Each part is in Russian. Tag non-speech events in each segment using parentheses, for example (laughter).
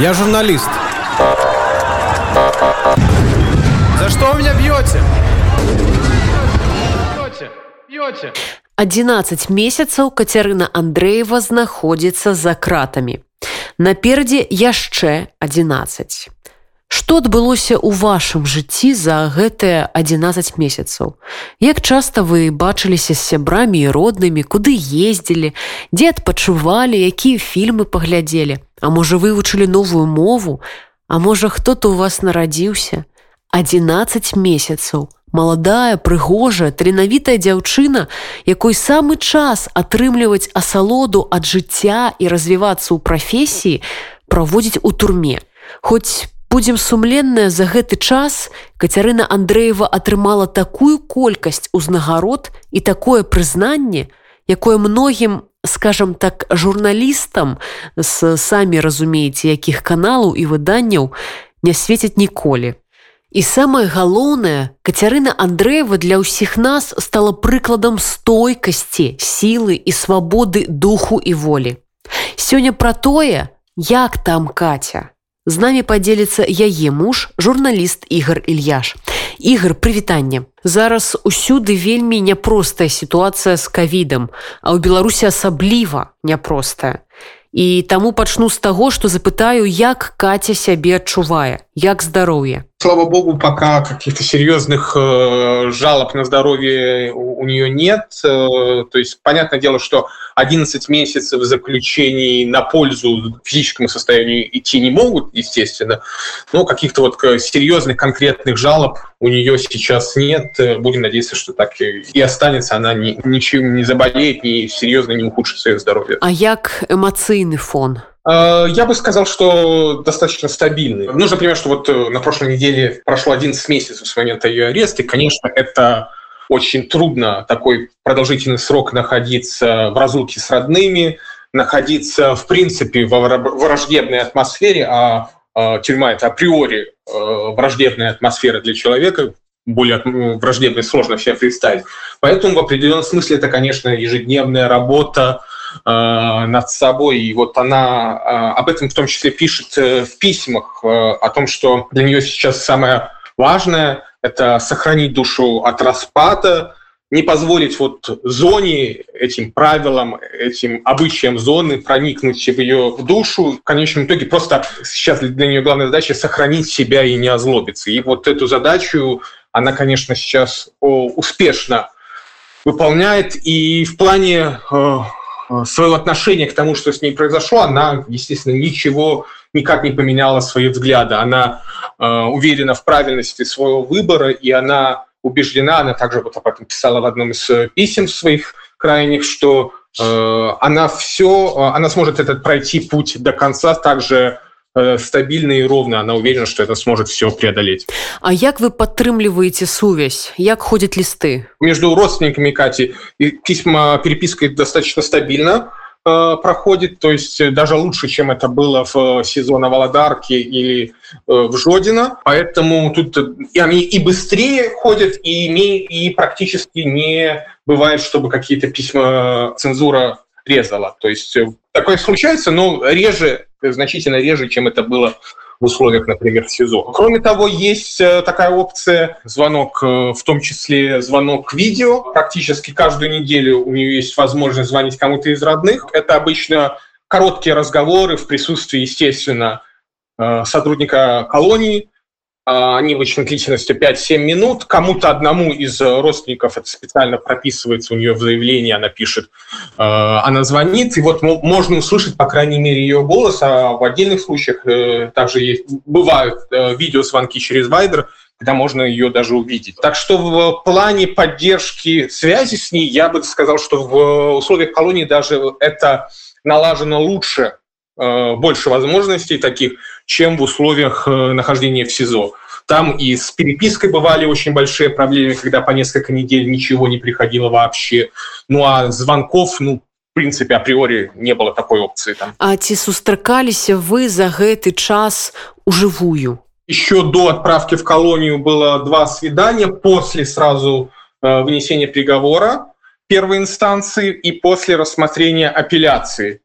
Я журналист. За что вы меня бьете? Бьете, бьете. 11 месяцаў Кацярына Андреева знаходзіцца за кратамі. Наперадзе яшчэ 11. Што адбылося ў вашым жыцці за гэтыя 11 месяцаў? Як часта вы бачыліся з сябрамі і роднымі, куды ездзілі, дзе адпачувалі, якія фільмы паглядзелі, А можа вывучылі новую мову, А можа хто-то ў вас нарадзіўся? 11 месяцаў. Маладая, прыгожая, таленавітая дзяўчына, якой самы час атрымліваць асалоду ад жыцця і развівацца ў прафесіі, праводзіць у турме. Хоць будзем сумленная за гэты час кацярына андреева атрымала такую колькасць узнагарод і такое прызнанне якое многім скажем так журналістам с самі разумееце якіх каналаў і выданняў не свеціць ніколі. І самае галоўнае кацярына андреева для ўсіх нас стала прыкладам стойкасці сілы і свабоды духу і волі. Сёння пра тое як там катя З намі падзеліцца яе муж, журналіст Ігар Ільяш. Ігар прывітанне. Зараз усюды вельмі няпростая сітуацыя з кавідам, а ў Беларусі асабліва няпростая. І таму пачну з таго, што запытаю, як Каця сябе адчувае, як здароўе. Слава богу, пока каких-то серьезных э, жалоб на здоровье у, у нее нет. Э, то есть, понятное дело, что 11 месяцев заключений на пользу физическому состоянию идти не могут, естественно. Но каких-то вот серьезных конкретных жалоб у нее сейчас нет. Будем надеяться, что так и останется. Она ни, ничем не заболеет, ни серьезно не ухудшит свое здоровье. А як эмоцийный фон? Э, я бы сказал, что достаточно стабильный. Нужно понимать, что вот э, на прошлой неделе прошло 11 месяцев с момента ее ареста, и, конечно, это очень трудно такой продолжительный срок находиться в разлуке с родными, находиться, в принципе, в враждебной атмосфере, а, а тюрьма – это априори э, враждебная атмосфера для человека, более враждебной сложно себе представить. Поэтому в определенном смысле это, конечно, ежедневная работа, над собой. И вот она э, об этом в том числе пишет э, в письмах, о том, что для нее сейчас самое важное – это сохранить душу от распада, не позволить вот зоне, этим правилам, этим обычаям зоны проникнуть в ее душу. В конечном итоге просто сейчас для нее главная задача – сохранить себя и не озлобиться. И вот эту задачу она, конечно, сейчас успешно выполняет. И в плане Э, своего отношения к тому, что с ней произошло, она, естественно, ничего никак не поменяла свои взгляды. Она э, уверена в правильности своего выбора, и она убеждена, она также вот об этом писала в одном из э, писем своих крайних, что э, она все, э, она сможет этот пройти путь до конца также Э, стабільна і ровна она уверена что это сможет все преодолеть А як вы подтрымліваете сувязь як ходят листы между родственниками Кати и письма перепиской достаточно стабильно э, проходит то есть даже лучше чем это было в сезона володарки или э, в жодина поэтому тут и они и быстрее ходят и име и практически не бывает чтобы какие-то письма цензура резала то есть такое случается но реже значительно реже, чем это было в условиях, например, СИЗО. Кроме того, есть э, такая опция звонок, э, в том числе звонок видео. Практически каждую неделю у нее есть возможность звонить кому-то из родных. Это обычно короткие разговоры в присутствии, естественно, э, сотрудника колонии, они очень длительностью 5-7 минут. Кому-то одному из родственников это специально прописывается у нее в заявлении, она пишет, а, она звонит, и вот можно услышать, по крайней мере, ее голос, а в отдельных случаях э, также есть, бывают э, видеозвонки через Вайбер, когда можно ее даже увидеть. Так что в плане поддержки связи с ней, я бы сказал, что в условиях колонии даже это налажено лучше, Э, больше возможностей таких, чем в условиях э, нахождения в СИЗО. Там и с перепиской бывали очень большие проблемы, когда по несколько недель ничего не приходило вообще. Ну а звонков, ну, в принципе, априори не было такой опции. Там. А ці сустракаліся вы за гэты час уживую? Еще до отправки в колонию было два свидания, после сразу э, вынесения приговора первой инстанции и после рассмотрения апелляции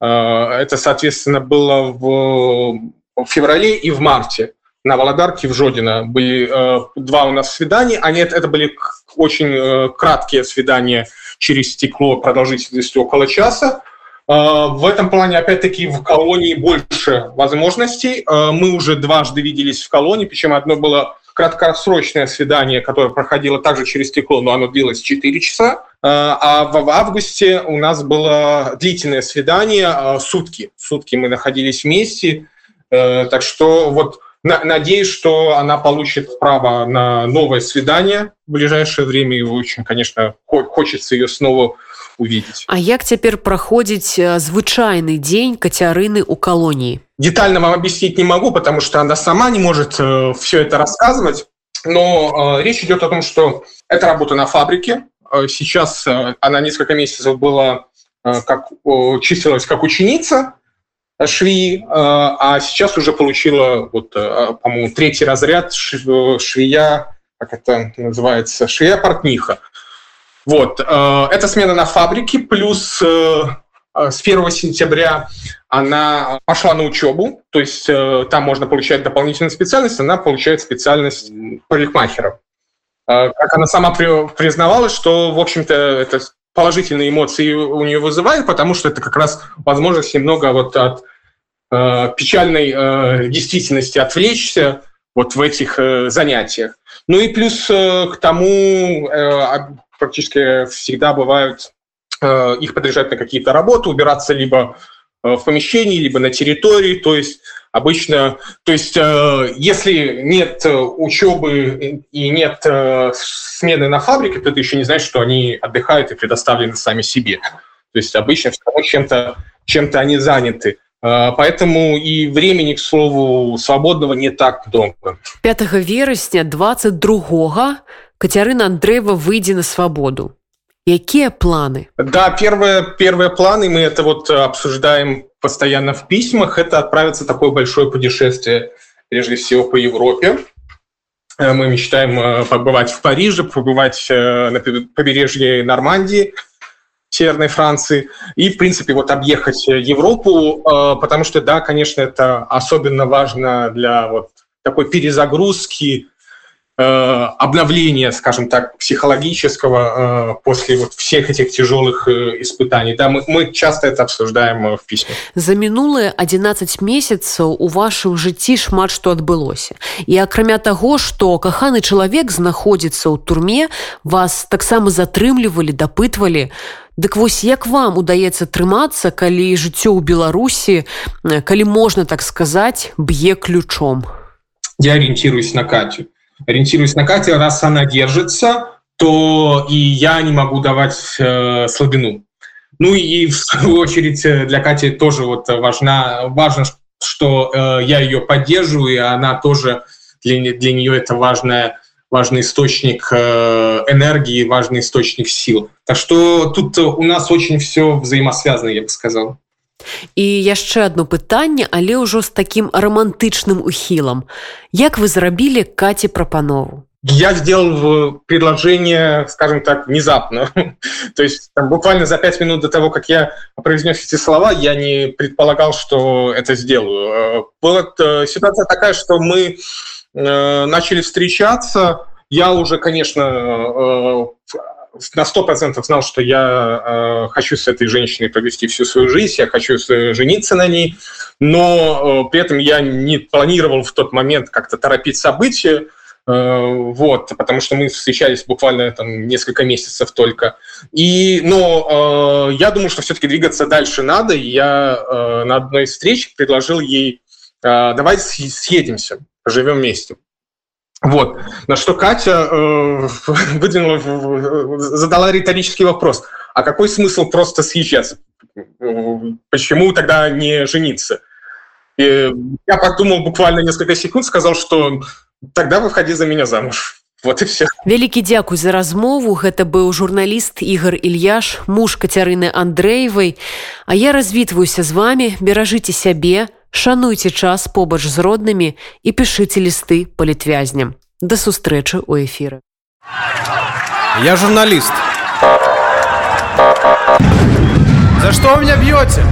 Это, соответственно, было в феврале и в марте на Володарке в Жодино были два у нас свидания. Они, это были очень краткие свидания через стекло продолжительностью около часа. В этом плане, опять-таки, в колонии больше возможностей. Мы уже дважды виделись в колонии, причем одно было краткосрочное свидание, которое проходило также через стекло, но оно длилось 4 часа. А в августе у нас было длительное свидание, сутки. Сутки мы находились вместе. Так что вот Надеюсь, что она получит право на новое свидание в ближайшее время. И очень, конечно, хочется ее снова увидеть. А як цяпер праходзіць звычайны дзень кацярыны у колонии? Детально вам объяснить не могу, потому что она сама не может э, все это рассказывать. Но э, речь идет о том, что это работа на фабрике. Э, сейчас э, она несколько месяцев была э, как числилась как ученица швеи, э, а сейчас уже получила, вот, по-моему, третий разряд швея, как это называется, швея-портниха. Вот. Это смена на фабрике, плюс с 1 сентября она пошла на учебу, то есть там можно получать дополнительную специальность, она получает специальность парикмахера. Как она сама признавалась, что, в общем-то, это положительные эмоции у нее вызывает, потому что это как раз возможность немного вот от э, печальной э, действительности отвлечься вот в этих э, занятиях. Ну и плюс э, к тому э, практически всегда бывают, э, их подряжать на какие-то работы, убираться либо в помещении, либо на территории, то есть обычно, то есть э, если нет учебы и нет смены на фабрике, то ты еще не знаешь, что они отдыхают и предоставлены сами себе. То есть обычно чем-то чем-то они заняты. Поэтому и времени, к слову, свободного не так много. 5 вересня 22 Катерина Андреева выйдет на свободу. Какие планы? Да, первые, первые планы, мы это вот обсуждаем постоянно в письмах, это отправиться в такое большое путешествие, прежде всего по Европе. Э, мы мечтаем э, побывать в Париже, побывать э, на побережье Нормандии, Северной Франции, и, в принципе, вот объехать Европу, потому что, да, конечно, это особенно важно для вот такой перезагрузки, Э, обновления, скажем так, психологического э, после вот всех этих тяжелых э, испытаний. Да, мы, мы часто это обсуждаем в письмах. За мінулыя 11 месяцаў у вашым жыцці шмат што адбылося. І акрамя таго, што каханы чалавек знаходзіцца ў турме, вас таксама затрымлівалі, дапытвалі, Дык вось як вам удаецца трымацца, калі жыццё ў Беларусі, калі можна так сказаць, б'е ключом. Я ориентируюсь на Катю ориентируюсь на Катю, раз она держится, то и я не могу давать э, слабину. Ну и в свою очередь э, для Кати тоже вот важна, важно, что э, я ее поддерживаю, и она тоже для, для нее это важная, важный источник э, энергии, важный источник сил. Так что тут у нас очень все взаимосвязано, я бы сказал. І яшчэ одно пытанне, але ўжо з такім романтычным ухілам. Як вы зрабілі Каце прапанову? Я сделал предложение, скажем так, внезапно. (laughs) То есть там, буквально за пять минут до того, как я произнес эти слова, я не предполагал, что это сделаю. Была э, ситуация такая, что мы э, начали встречаться. Я уже, конечно, э, на сто процентов знал, что я э, хочу с этой женщиной провести всю свою жизнь, я хочу жениться на ней, но э, при этом я не планировал в тот момент как-то торопить события, э, вот, потому что мы встречались буквально там несколько месяцев только. И, но э, я думал, что все-таки двигаться дальше надо, я э, на одной из встреч предложил ей, э, давай съедемся, живем вместе. Вот. На что Катя э, (laughs) выдвинула, задала риторический вопрос. А какой смысл просто съезжаться? Почему тогда не жениться? И я подумал буквально несколько секунд, сказал, что тогда выходи за меня замуж. Вот и все. Вялікі дзякуй за размову. Гэта быў журналіст Ігор Ільяш, муж Кацярыны Андрэевай. А я развітваюся з вами, беражыце сябе, шануйце час побач з роднымі і пішыце лісты палітвязням. Да сустрэчы ў эфіры. Я журналіст. За что вы меня бьете?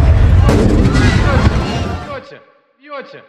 Бьете, бьете.